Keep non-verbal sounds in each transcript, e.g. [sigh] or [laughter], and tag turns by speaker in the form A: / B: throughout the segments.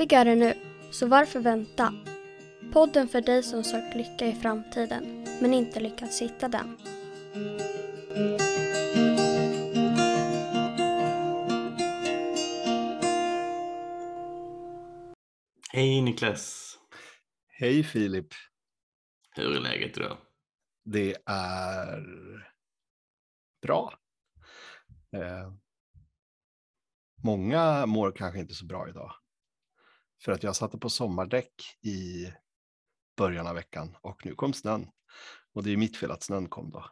A: Lyckligare nu, så varför vänta? Podden för dig som sökt lycka i framtiden, men inte lyckats hitta den.
B: Hej Niklas!
C: Hej Filip!
B: Hur är läget idag?
C: Det är bra. Eh, många mår kanske inte så bra idag. För att jag satte på sommardäck i början av veckan och nu kom snön. Och det är mitt fel att snön kom då.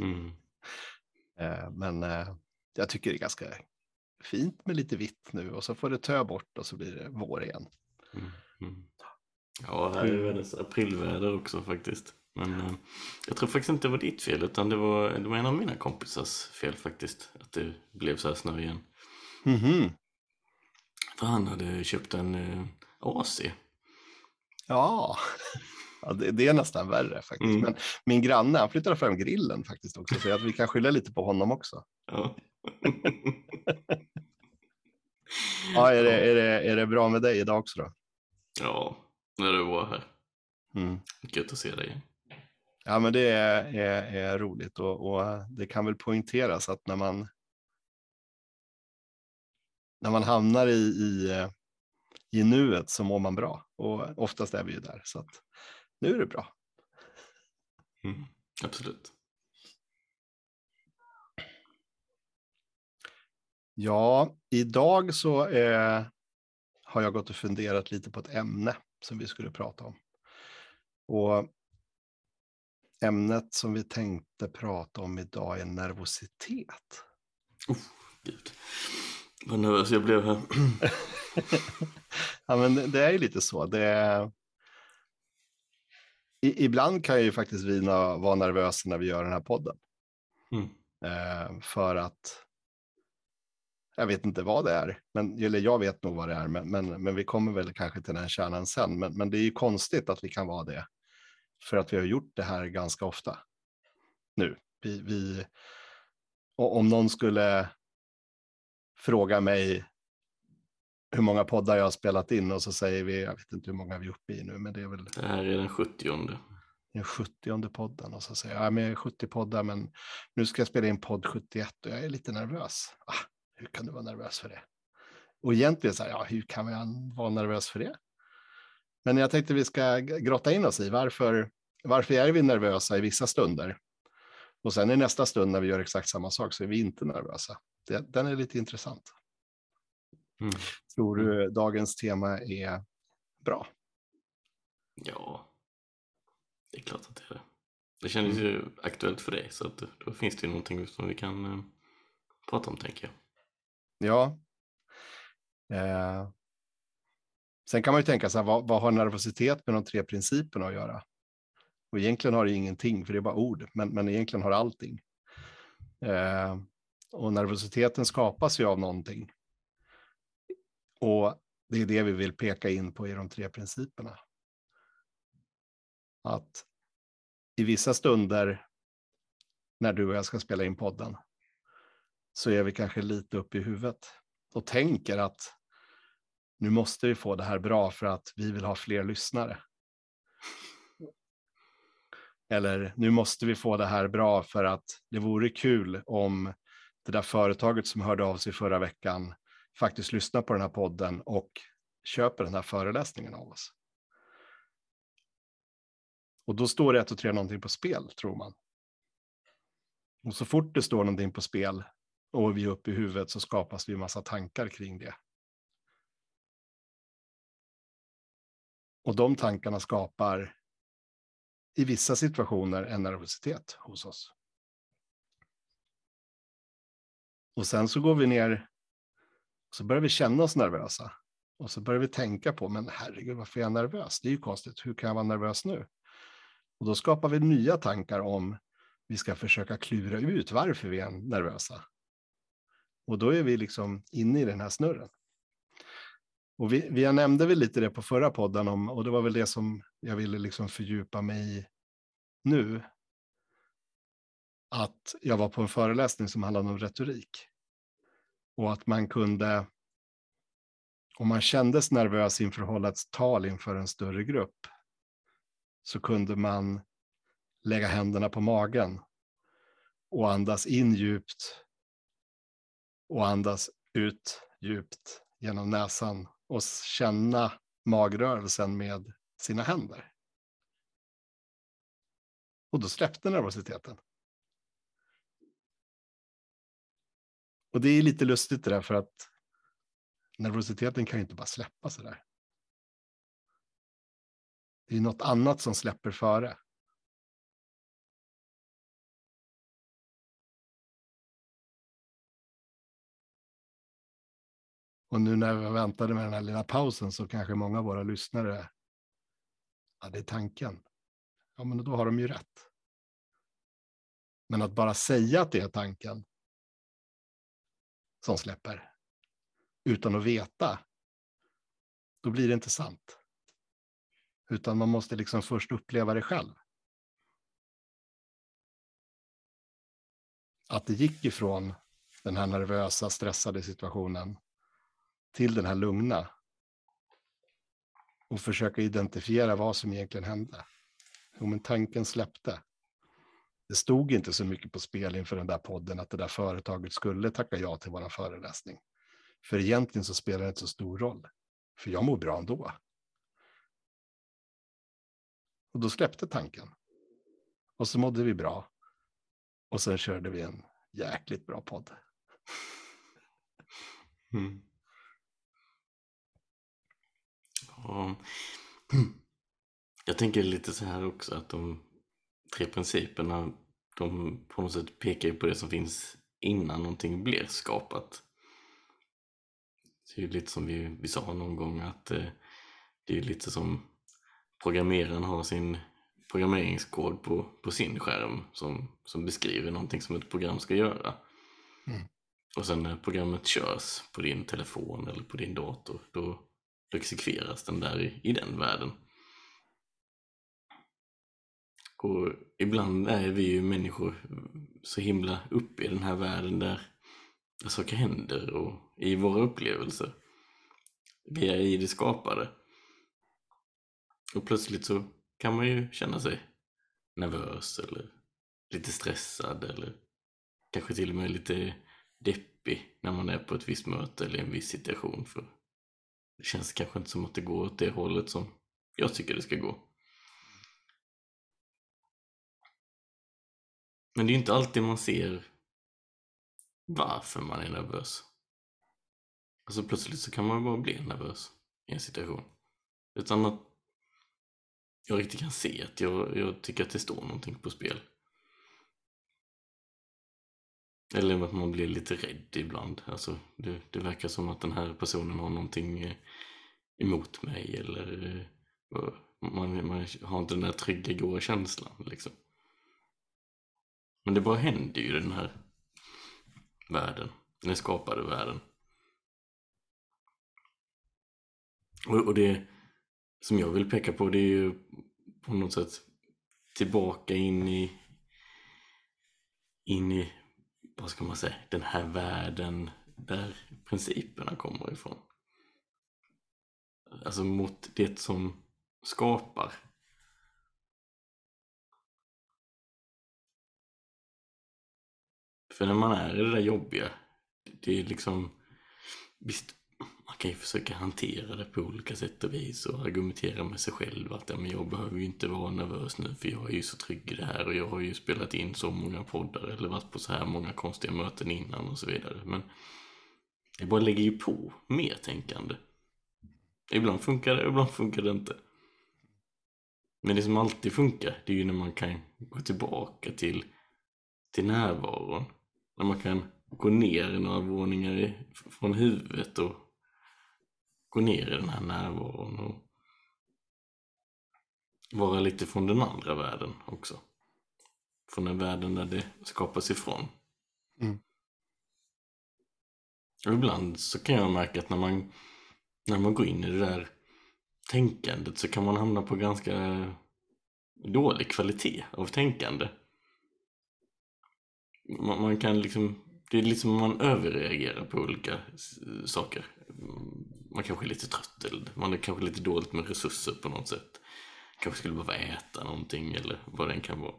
B: Mm. [laughs]
C: Eh, men eh, jag tycker det är ganska fint med lite vitt nu och så får det tö bort och så blir det vår igen.
B: Mm. Mm. Ja, här är världens aprilväder också faktiskt. Men eh, jag tror faktiskt inte det var ditt fel utan det var, det var en av mina kompisars fel faktiskt. Att det blev så här snö igen.
C: Mhm.
B: För han hade köpt en eh, AC.
C: Ja, [laughs] ja det, det är nästan värre faktiskt.
B: Mm.
C: Men min granne, han flyttade fram grillen faktiskt också, så att vi kan skylla lite på honom också.
B: Ja. [laughs]
C: Ja, är det, är det, är det bra med dig idag också då?
B: ja, när du var här.
C: Mm.
B: Gött att se dig.
C: Ja, men det är, är, är roligt och, och det kan väl poängteras att när man när man hamnar i, i, eh, i nuet så mår man bra och oftast är vi ju där så att nu är det bra.
B: Mm. Absolut.
C: Ja, idag så eh, har jag gått och funderat lite på ett ämne som vi skulle prata om. Och ämnet som vi tänkte prata om idag är nervositet.
B: Gud. Vad nervös jag blev här. [clears throat]
C: ja, men det är ju lite så. Det är... I, ibland kan ju faktiskt vi vara nervösa när vi gör den här podden.
B: Mm.
C: Eh, för att jag vet inte vad det är, men, eller jag vet nog vad det är, men, men, men vi kommer väl kanske till den kärnan sen. Men, men det är ju konstigt att vi kan vara det, för att vi har gjort det här ganska ofta nu. Vi, vi, om någon skulle fråga mig hur många poddar jag har spelat in och så säger vi, jag vet inte hur många vi är uppe i nu, men det är väl
B: Det här är den 70
C: den 70 podden och så säger jag, ja, men jag är 70 poddar, men nu ska jag spela in podd 71 och jag är lite nervös. Ah, hur kan du vara nervös för det? Och egentligen så här, ja, hur kan man vara nervös för det? Men jag tänkte vi ska grotta in oss i varför, varför är vi nervösa i vissa stunder? Och sen i nästa stund när vi gör exakt samma sak så är vi inte nervösa. Det, den är lite intressant.
B: Mm.
C: Tror du dagens tema är bra?
B: Ja, det är klart att det är det. Det kändes ju aktuellt för dig så att då finns det ju någonting som vi kan eh, prata om tänker jag.
C: Ja. Eh. Sen kan man ju tänka så här, vad, vad har nervositet med de tre principerna att göra? Och egentligen har det ingenting, för det är bara ord, men, men egentligen har det allting. Eh. Och nervositeten skapas ju av någonting. Och det är det vi vill peka in på i de tre principerna. Att i vissa stunder när du och jag ska spela in podden så är vi kanske lite uppe i huvudet och tänker att nu måste vi få det här bra för att vi vill ha fler lyssnare. Eller nu måste vi få det här bra för att det vore kul om det där företaget som hörde av sig förra veckan faktiskt lyssnar på den här podden och köper den här föreläsningen av oss. Och då står det ett och tre någonting på spel, tror man. Och så fort det står någonting på spel och vi är uppe i huvudet så skapas det ju massa tankar kring det. Och de tankarna skapar i vissa situationer en nervositet hos oss. Och sen så går vi ner och så börjar vi känna oss nervösa. Och så börjar vi tänka på, men herregud, varför är jag nervös? Det är ju konstigt, hur kan jag vara nervös nu? Och då skapar vi nya tankar om vi ska försöka klura ut varför vi är nervösa. Och då är vi liksom inne i den här snurren. Och vi, vi nämnde väl lite det på förra podden, om, och det var väl det som jag ville liksom fördjupa mig i nu. Att jag var på en föreläsning som handlade om retorik. Och att man kunde, om man kändes nervös inför att hålla ett tal inför en större grupp så kunde man lägga händerna på magen och andas in djupt och andas ut djupt genom näsan och känna magrörelsen med sina händer. Och då släppte nervositeten. Och det är lite lustigt det där för att nervositeten kan ju inte bara släppa så där. Det är något annat som släpper före. Och nu när vi väntade med den här lilla pausen så kanske många av våra lyssnare, ja det är tanken. Ja men då har de ju rätt. Men att bara säga att det är tanken som släpper utan att veta, då blir det inte sant. Utan man måste liksom först uppleva det själv. Att det gick ifrån den här nervösa, stressade situationen till den här lugna. Och försöka identifiera vad som egentligen hände. Jo, men tanken släppte. Det stod inte så mycket på spel inför den där podden att det där företaget skulle tacka ja till vår föreläsning. För egentligen så spelar det inte så stor roll. För jag mår bra ändå. Och då släppte tanken. Och så mådde vi bra. Och sen körde vi en jäkligt bra podd.
B: Mm. Ja. Jag tänker lite så här också att de tre principerna de på något sätt pekar ju på det som finns innan någonting blir skapat. Det är ju lite som vi, vi sa någon gång att eh, det är lite som programmeraren har sin programmeringskod på, på sin skärm som, som beskriver någonting som ett program ska göra. Mm. Och sen när programmet körs på din telefon eller på din dator då exekveras den där i, i den världen. Och ibland är vi ju människor så himla uppe i den här världen där saker händer och i våra upplevelser. Vi är i det skapade. Och plötsligt så kan man ju känna sig nervös eller lite stressad eller kanske till och med lite deppig när man är på ett visst möte eller i en viss situation. För det känns kanske inte som att det går åt det hållet som jag tycker det ska gå. Men det är ju inte alltid man ser varför man är nervös. Alltså plötsligt så kan man bara bli nervös i en situation. Utan att jag riktigt kan se att jag, jag tycker att det står någonting på spel. Eller att man blir lite rädd ibland. Alltså, det, det verkar som att den här personen har någonting eh, emot mig eller eh, man, man har inte den där trygga, goa känslan liksom. Men det bara händer ju i den här världen, den skapade världen. Och, och det som jag vill peka på det är ju på något sätt tillbaka in i in i, vad ska man säga, den här världen där principerna kommer ifrån. Alltså mot det som skapar. För när man är i det där jobbiga, det är liksom, visst kan ju försöka hantera det på olika sätt och vis och argumentera med sig själv att ja, men jag behöver ju inte vara nervös nu för jag är ju så trygg i det här och jag har ju spelat in så många poddar eller varit på så här många konstiga möten innan och så vidare. Men det bara lägger ju på mer tänkande. Ibland funkar det, ibland funkar det inte. Men det som alltid funkar, det är ju när man kan gå tillbaka till, till närvaron. När man kan gå ner några våningar från huvudet och gå ner i den här närvaron och vara lite från den andra världen också. Från den världen där det skapas ifrån. Mm. Och ibland så kan jag märka att när man, när man går in i det där tänkandet så kan man hamna på ganska dålig kvalitet av tänkande. Man, man kan liksom, det är liksom man överreagerar på olika saker man kanske är lite trött eller man är kanske lite dåligt med resurser på något sätt. Kanske skulle behöva äta någonting eller vad det än kan vara.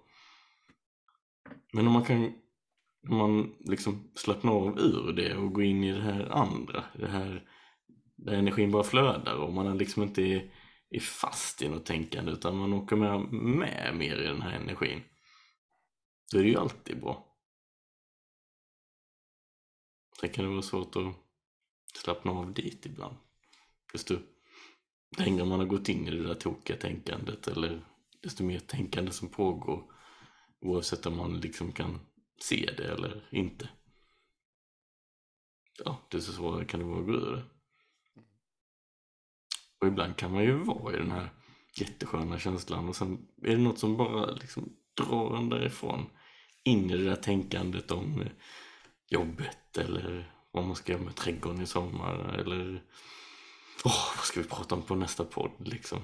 B: Men om man kan om man liksom slappnar av ur det och går in i det här andra, det här där energin bara flödar och man liksom inte är, är fast i något tänkande utan man åker med, med mer i den här energin. Då är det ju alltid bra. Sen kan det vara svårt att slappna av dit ibland. Desto längre man har gått in i det där tokiga tänkandet eller desto mer tänkande som pågår oavsett om man liksom kan se det eller inte. Ja, desto svårare kan det vara att gå ur det. Och ibland kan man ju vara i den här jättesköna känslan och sen är det något som bara liksom drar en därifrån in i det där tänkandet om jobbet eller vad man ska göra med trädgården i sommar eller åh, vad ska vi prata om på nästa podd liksom.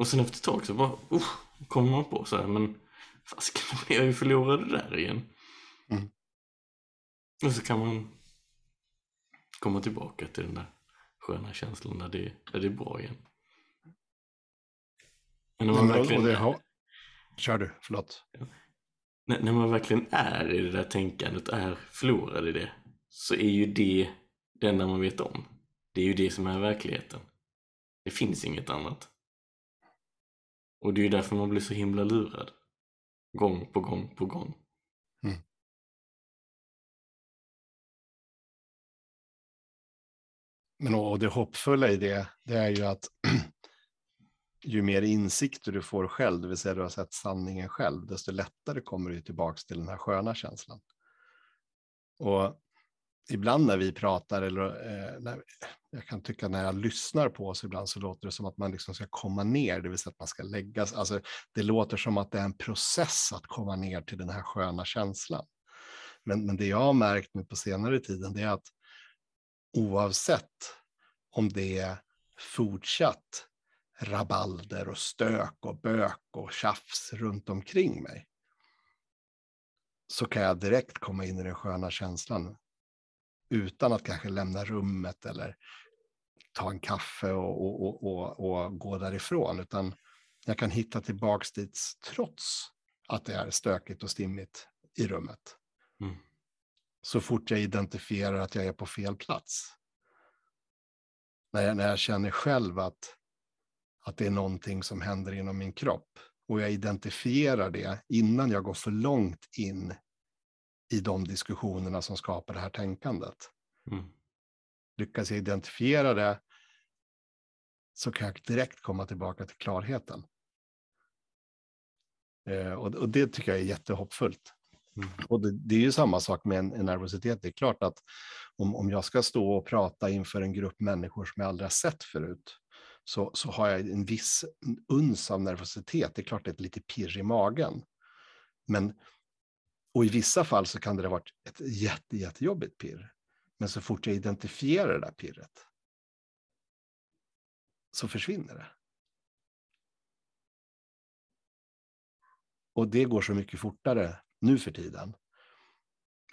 B: Och sen efter ett tag så bara uh, kommer man på så här, men fasiken, [laughs] jag är ju förlorad det där igen.
C: Mm.
B: Och så kan man komma tillbaka till den där sköna känslan när det, när det är bra igen. Men när man
C: Nej,
B: verkligen...
C: det, har- Kör du, förlåt.
B: när, när man verkligen är i det där tänkandet, är förlorad i det, så är ju det det enda man vet om. Det är ju det som är verkligheten. Det finns inget annat. Och det är ju därför man blir så himla lurad. Gång på gång på gång. Mm.
C: Men och det hoppfulla i det, det är ju att [clears throat] ju mer insikter du får själv, det vill säga du har sett sanningen själv, desto lättare kommer du tillbaka till den här sköna känslan. Och ibland när vi pratar, eller eh, när, jag kan tycka när jag lyssnar på oss ibland så låter det som att man liksom ska komma ner, det vill säga att man ska lägga sig. Alltså, det låter som att det är en process att komma ner till den här sköna känslan. Men, men det jag har märkt nu på senare tiden, det är att oavsett om det är fortsatt rabalder och stök och bök och tjafs runt omkring mig, så kan jag direkt komma in i den sköna känslan utan att kanske lämna rummet eller ta en kaffe och, och, och, och, gå därifrån, utan jag kan hitta tillbaks dit trots att det är stökigt och stimmigt i rummet.
B: Mm.
C: Så fort jag identifierar att jag är på fel plats. När jag, när jag känner själv att, att det är någonting som händer inom min kropp och jag identifierar det innan jag går för långt in i de diskussionerna som skapar det här tänkandet.
B: Mm.
C: Lyckas jag identifiera det så kan jag direkt komma tillbaka till klarheten. Eh, och, och det tycker jag är jättehoppfullt.
B: Mm.
C: Och det, det är ju samma sak med en, en nervositet. Det är klart att om, om jag ska stå och prata inför en grupp människor som jag aldrig har sett förut, så, så har jag en viss uns av nervositet. Det är klart det är ett lite pirr i magen. Men, och i vissa fall så kan det ha varit ett jätte, jättejobbigt pirr. Men så fort jag identifierar det där pirret så försvinner det. Och det går så mycket fortare nu för tiden.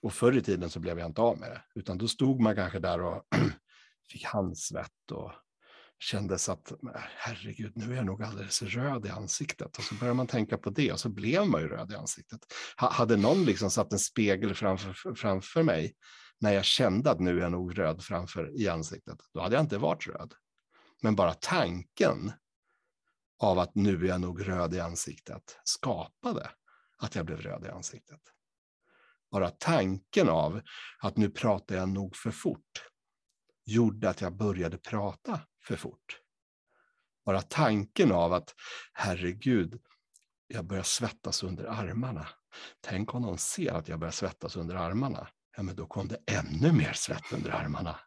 C: Och förr i tiden så blev jag inte av med det, utan då stod man kanske där och [clears throat] fick handsvett och kändes att herregud, nu är jag nog alldeles röd i ansiktet. Och så börjar man tänka på det och så blev man ju röd i ansiktet. H hade någon liksom satt en spegel framför, framför mig när jag kände att nu är jag nog röd framför i ansiktet, då hade jag inte varit röd. Men bara tanken av att nu är jag nog röd i ansiktet skapade att jag blev röd i ansiktet. Bara tanken av att nu pratar jag nog för fort gjorde att jag började prata för fort. Bara tanken av att herregud, jag börjar svettas under armarna. Tänk om någon ser att jag börjar svettas under armarna. Ja, men då kom det ännu mer svett under armarna.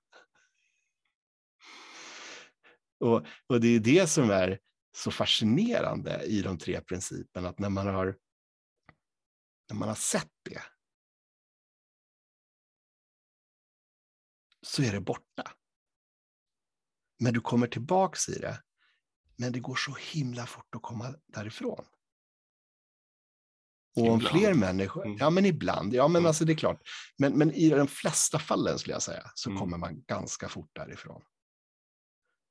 C: Och, och det är det som är så fascinerande i de tre principerna, att när man har, när man har sett det, så är det borta. Men du kommer tillbaks i det, men det går så himla fort att komma därifrån. Och om
B: Ibland.
C: fler människor,
B: Mm.
C: ja men ibland, ja men
B: Mm.
C: alltså det är klart, men, men i de flesta fallen skulle jag säga, så
B: Mm.
C: kommer man ganska fort därifrån.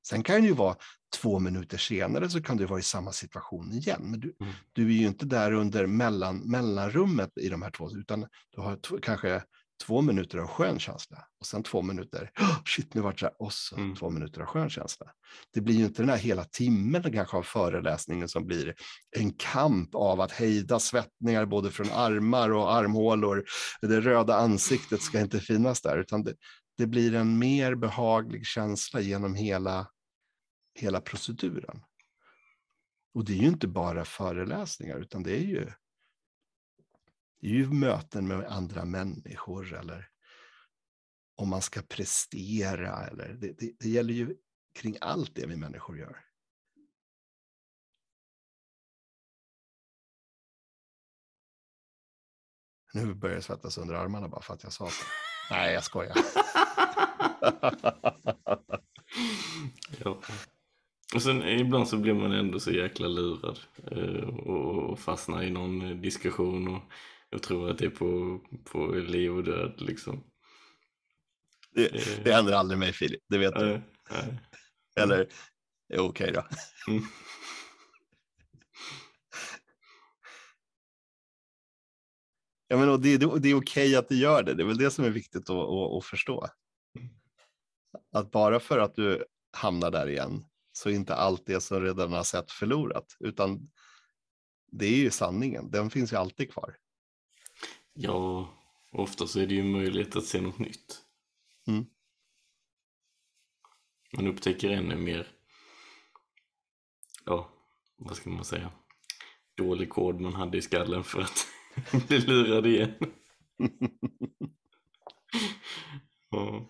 C: Sen kan det ju vara två minuter senare så kan du vara i samma situation igen. Men du, mm. du är ju inte där under mellan, mellanrummet i de här två, utan du har kanske två minuter av skön känsla och sen två minuter, oh, shit nu vart det och så mm. två minuter av skön känsla. Det blir ju inte den här hela timmen kanske av föreläsningen som blir en kamp av att hejda svettningar både från armar och armhålor. Det röda ansiktet ska inte finnas där, utan det, det blir en mer behaglig känsla genom hela, hela proceduren. Och det är ju inte bara föreläsningar, utan det är ju det är ju möten med andra människor eller om man ska prestera. Eller det, det, det gäller ju kring allt det vi människor gör. Nu börjar jag svettas under armarna bara för att jag sa så. Nej, jag skojar. [laughs]
B: ja. Och sen ibland så blir man ändå så jäkla lurad eh, och fastnar i någon diskussion och jag tror att det är på, på liv och död liksom.
C: Det, eh. det händer aldrig mig Filip, det vet du. Nej. Eller, okej okay då. Mm. Ja, men det, det, det är okej okay att du gör det, det är väl det som är viktigt att, att, att förstå. Att bara för att du hamnar där igen så är inte allt det som redan har sett förlorat, utan det är ju sanningen, den finns ju alltid kvar.
B: Ja, ofta så är det ju möjligt att se något nytt. Mm. Man upptäcker ännu mer, ja, vad ska man säga, dålig kod man hade i skallen för att [laughs] bli lurad igen. [laughs]
C: ja.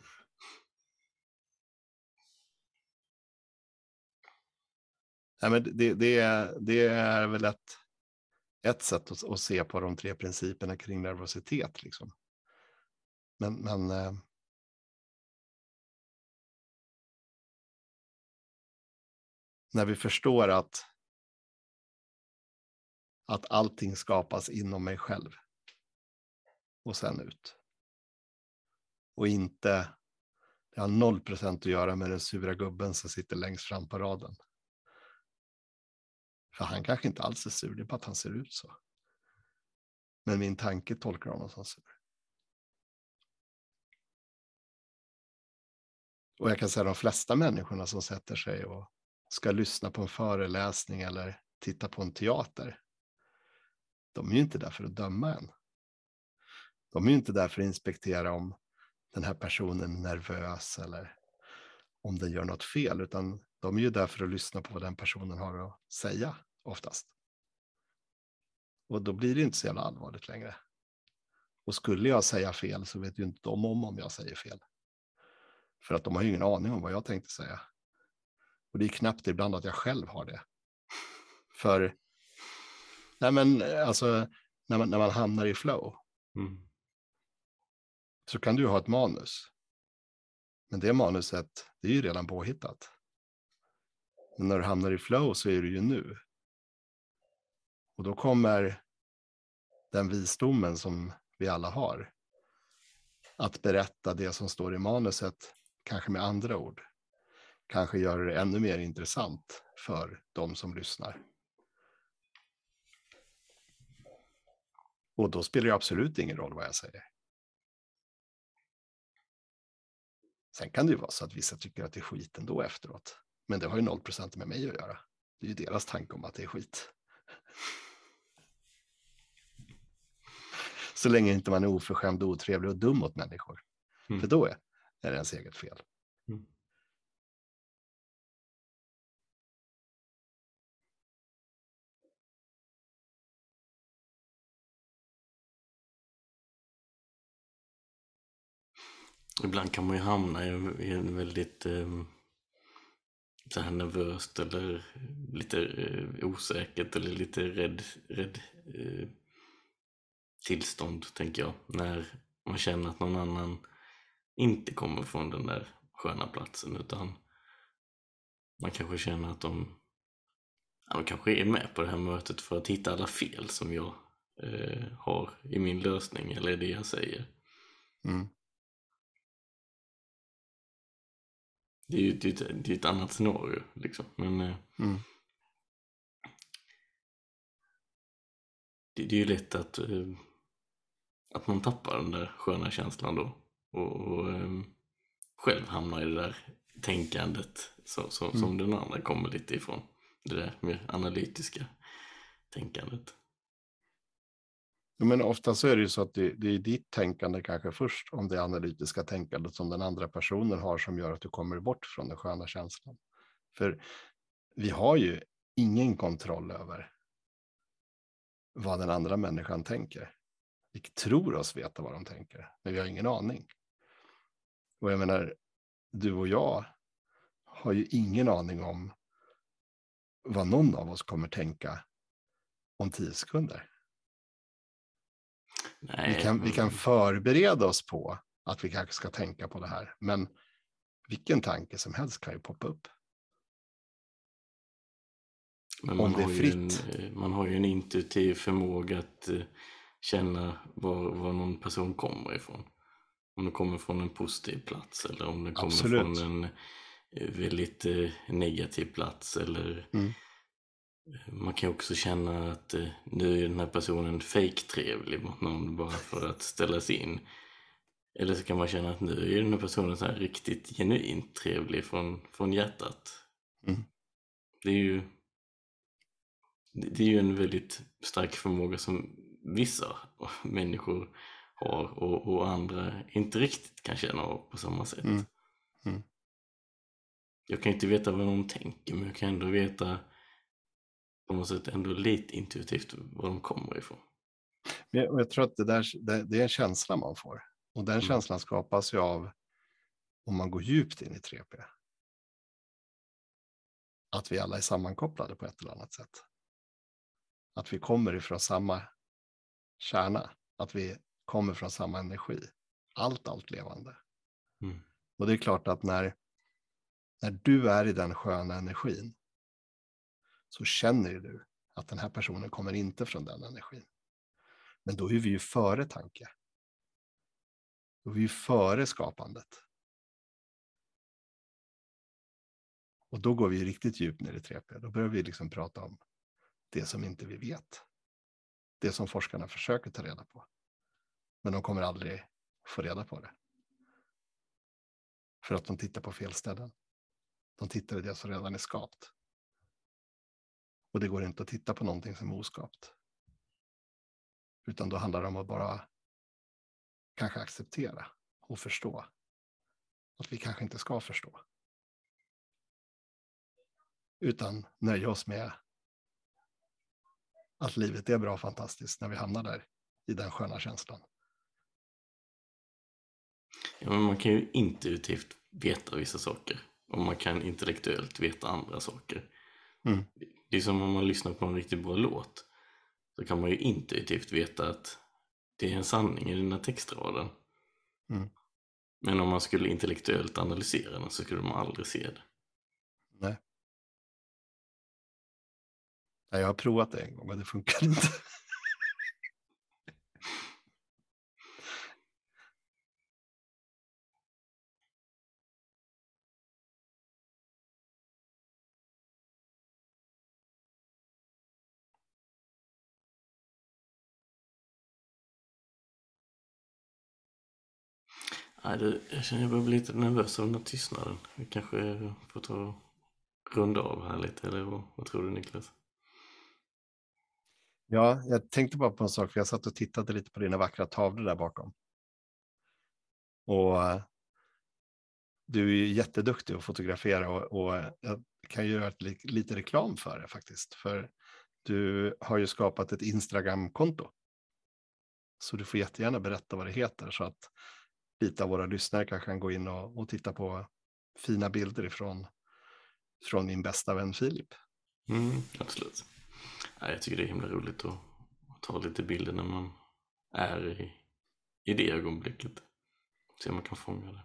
C: Nej, men det, det, är, det är väl ett ett sätt att, att, se på de tre principerna kring nervositet. Liksom. Men, men eh, när vi förstår att, att allting skapas inom mig själv och sen ut. Och inte, det har noll procent att göra med den sura gubben som sitter längst fram på raden. För han kanske inte alls är sur, det är bara att han ser ut så. Men min tanke tolkar honom som sur. Och jag kan säga de flesta människorna som sätter sig och ska lyssna på en föreläsning eller titta på en teater. De är ju inte där för att döma en. De är ju inte där för att inspektera om den här personen är nervös eller om den gör något fel, utan de är ju där för att lyssna på vad den personen har att säga oftast. Och då blir det inte så jävla allvarligt längre. Och skulle jag säga fel så vet ju inte de om om jag säger fel. För att de har ju ingen aning om vad jag tänkte säga. Och det är knappt ibland att jag själv har det. För, nej men alltså, när man, när man hamnar i flow. Mm. Så kan du ha ett manus. Men det manuset, det är ju redan påhittat. Men när du hamnar i flow så är du ju nu. Och då kommer den visdomen som vi alla har att berätta det som står i manuset, kanske med andra ord. Kanske göra det ännu mer intressant för de som lyssnar. Och då spelar det absolut ingen roll vad jag säger. Sen kan det ju vara så att vissa tycker att det är skit ändå efteråt. Men det har ju noll procent med mig att göra. Det är ju deras tanke om att det är skit. Så länge inte man är oförskämd, otrevlig och dum mot människor. Mm. För då är, är det ens eget fel. Mm.
B: Ibland kan man ju hamna i, i en väldigt eh, så här nervöst eller lite eh, osäkert eller lite rädd, rädd eh, tillstånd, tänker jag. När man känner att någon annan inte kommer från den där sköna platsen utan man kanske känner att de, ja, de kanske är med på det här mötet för att hitta alla fel som jag eh, har i min lösning eller det jag säger. Mm. det är ju det är, det är ett annat scenario liksom. Men eh,
C: Mm.
B: det, det är ju lätt att, eh, att man tappar den där sköna känslan då. Och, och eh, själv hamnar i det där tänkandet så, så,
C: Mm.
B: som den andra kommer lite ifrån. Det där mer analytiska tänkandet.
C: Men ofta så är det ju så att det, det är ditt tänkande kanske först om det analytiska tänkandet som den andra personen har som gör att du kommer bort från den sköna känslan. För vi har ju ingen kontroll över vad den andra människan tänker. Vi tror oss veta vad de tänker, men vi har ingen aning. Och jag menar, du och jag har ju ingen aning om vad någon av oss kommer tänka om tio sekunder.
B: Nej,
C: Vi kan, vi kan förbereda oss på att vi kanske ska tänka på det här, men vilken tanke som helst kan ju poppa upp.
B: Men man har ju en, eh, man har ju en intuitiv förmåga att eh, känna var, var någon person kommer ifrån. Om det kommer från en positiv plats eller om det kommer
C: Absolut.
B: från en eh, väldigt eh, negativ plats. Eller
C: Mm.
B: Man kan också känna att eh, nu är den här personen fake-trevlig mot någon bara för att ställa sig in. Eller så kan man känna att nu är den här personen så här riktigt genuint trevlig från, från hjärtat.
C: Mm.
B: Det är ju det är ju en väldigt stark förmåga som vissa [laughs] människor har och, och andra inte riktigt kan känna av på samma sätt.
C: Mm. Mm.
B: Jag kan inte veta vad någon tänker men jag kan ändå veta på något sätt ändå lite intuitivt var de kommer ifrån.
C: Jag, jag tror att det, där, det, det är en känsla man får. Och den
B: Mm.
C: känslan skapas ju av om man går djupt in i 3P. Att vi alla är sammankopplade på ett eller annat sätt. Att vi kommer ifrån samma kärna. Att vi kommer från samma energi. Allt, allt levande.
B: Mm.
C: Och det är klart att när, när du är i den sköna energin så känner du att den här personen kommer inte från den energin. Men då är vi ju före tanke. Då är vi ju före skapandet. Och då går vi riktigt djupt ner i 3P. Då börjar vi liksom prata om det som inte vi vet. Det som forskarna försöker ta reda på. Men de kommer aldrig få reda på det. För att de tittar på fel ställen. De tittar i det som redan är skapt. Och det går inte att titta på någonting som är oskapt. Utan då handlar det om att bara kanske acceptera och förstå att vi kanske inte ska förstå. Utan nöja oss med att livet är bra och fantastiskt när vi hamnar där i den sköna känslan.
B: Ja, men man kan ju intuitivt veta vissa saker och man kan intellektuellt veta andra saker.
C: Mm.
B: Det är som om man lyssnar på en riktigt bra låt. Så kan man ju intuitivt veta att det är en sanning i den här textraden.
C: Mm.
B: Men om man skulle intellektuellt analysera den så skulle man aldrig se det.
C: Nej. Nej, jag har provat det en gång, men det funkar inte.
B: Nej, du, jag känner jag börjar bli lite nervös av den här tystnaden. Vi kanske får ta och runda av här lite, eller vad, vad tror du Niklas?
C: Ja, jag tänkte bara på en sak, för jag satt och tittade lite på dina vackra tavlor där bakom. Och du är ju jätteduktig att fotografera och, och jag kan ju göra lite reklam för det faktiskt. För du har ju skapat ett Instagram-konto. Så du får jättegärna berätta vad det heter så att lite av våra lyssnare kanske kan gå in och, och titta på fina bilder ifrån från din bästa vän Filip.
B: Mm, absolut. Ja, jag tycker det är himla roligt att, att ta lite bilder när man är i, i det ögonblicket. Se om man kan fånga det.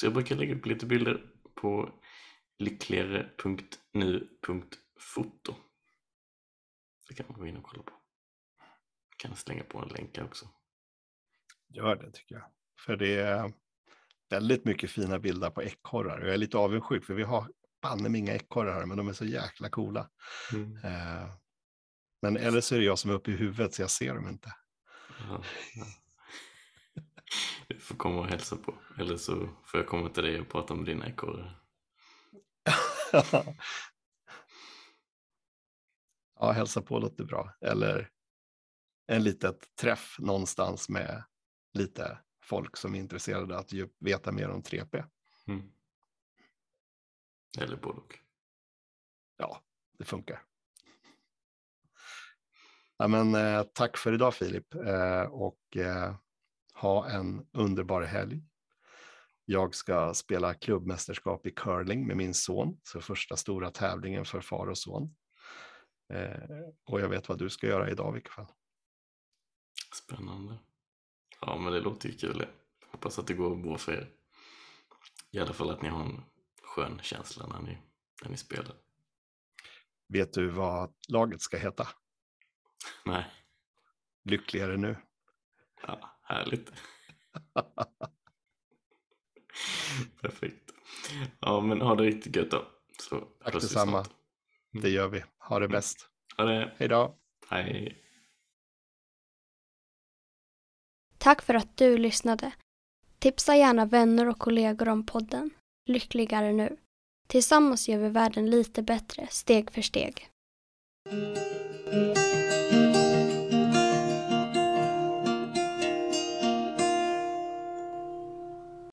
B: Så jag brukar lägga upp lite bilder på lyckligare.nu.foto. Det kan man gå in och kolla på. Jag kan slänga på en länk också.
C: Gör det tycker jag. För det, är väldigt mycket fina bilder på ekorrar. Jag är lite avundsjuk för vi har banne mig inga ekorrar här, men de är så jäkla coola.
B: Mm.
C: Eh, men eller så är det jag som är uppe i huvudet så jag ser dem inte.
B: Ja, ja. Du får komma och hälsa på. Eller så får jag komma till dig och prata med dina ekorrar. [laughs]
C: ja, hälsa på låter bra. Eller en litet träff någonstans med lite folk som är intresserade att veta mer om 3P.
B: Mm. Eller både och.
C: Ja, det funkar. Ja, men, eh, tack för idag Filip eh, och eh, ha en underbar helg. Jag ska spela klubbmästerskap i curling med min son, så första stora tävlingen för far och son. Eh, och jag vet vad du ska göra idag i vilket fall.
B: Spännande. Ja, men det låter ju kul. Hoppas att det går bra för er. I alla fall att ni har en skön känsla när ni, när ni spelar.
C: Vet du vad laget ska heta? [laughs]
B: Nej,
C: Lyckligare nu.
B: ja, härligt. [laughs] Perfekt. Ja, men ha det riktigt gött då. Så
C: Tack detsamma.
B: snart.
C: Det gör vi. Ha det bäst.
B: Ha det.
C: Hej då.
B: Hej.
A: Tack för att du lyssnade. Tipsa gärna vänner och kollegor om podden Lyckligare nu. Tillsammans gör vi världen lite bättre, steg för steg.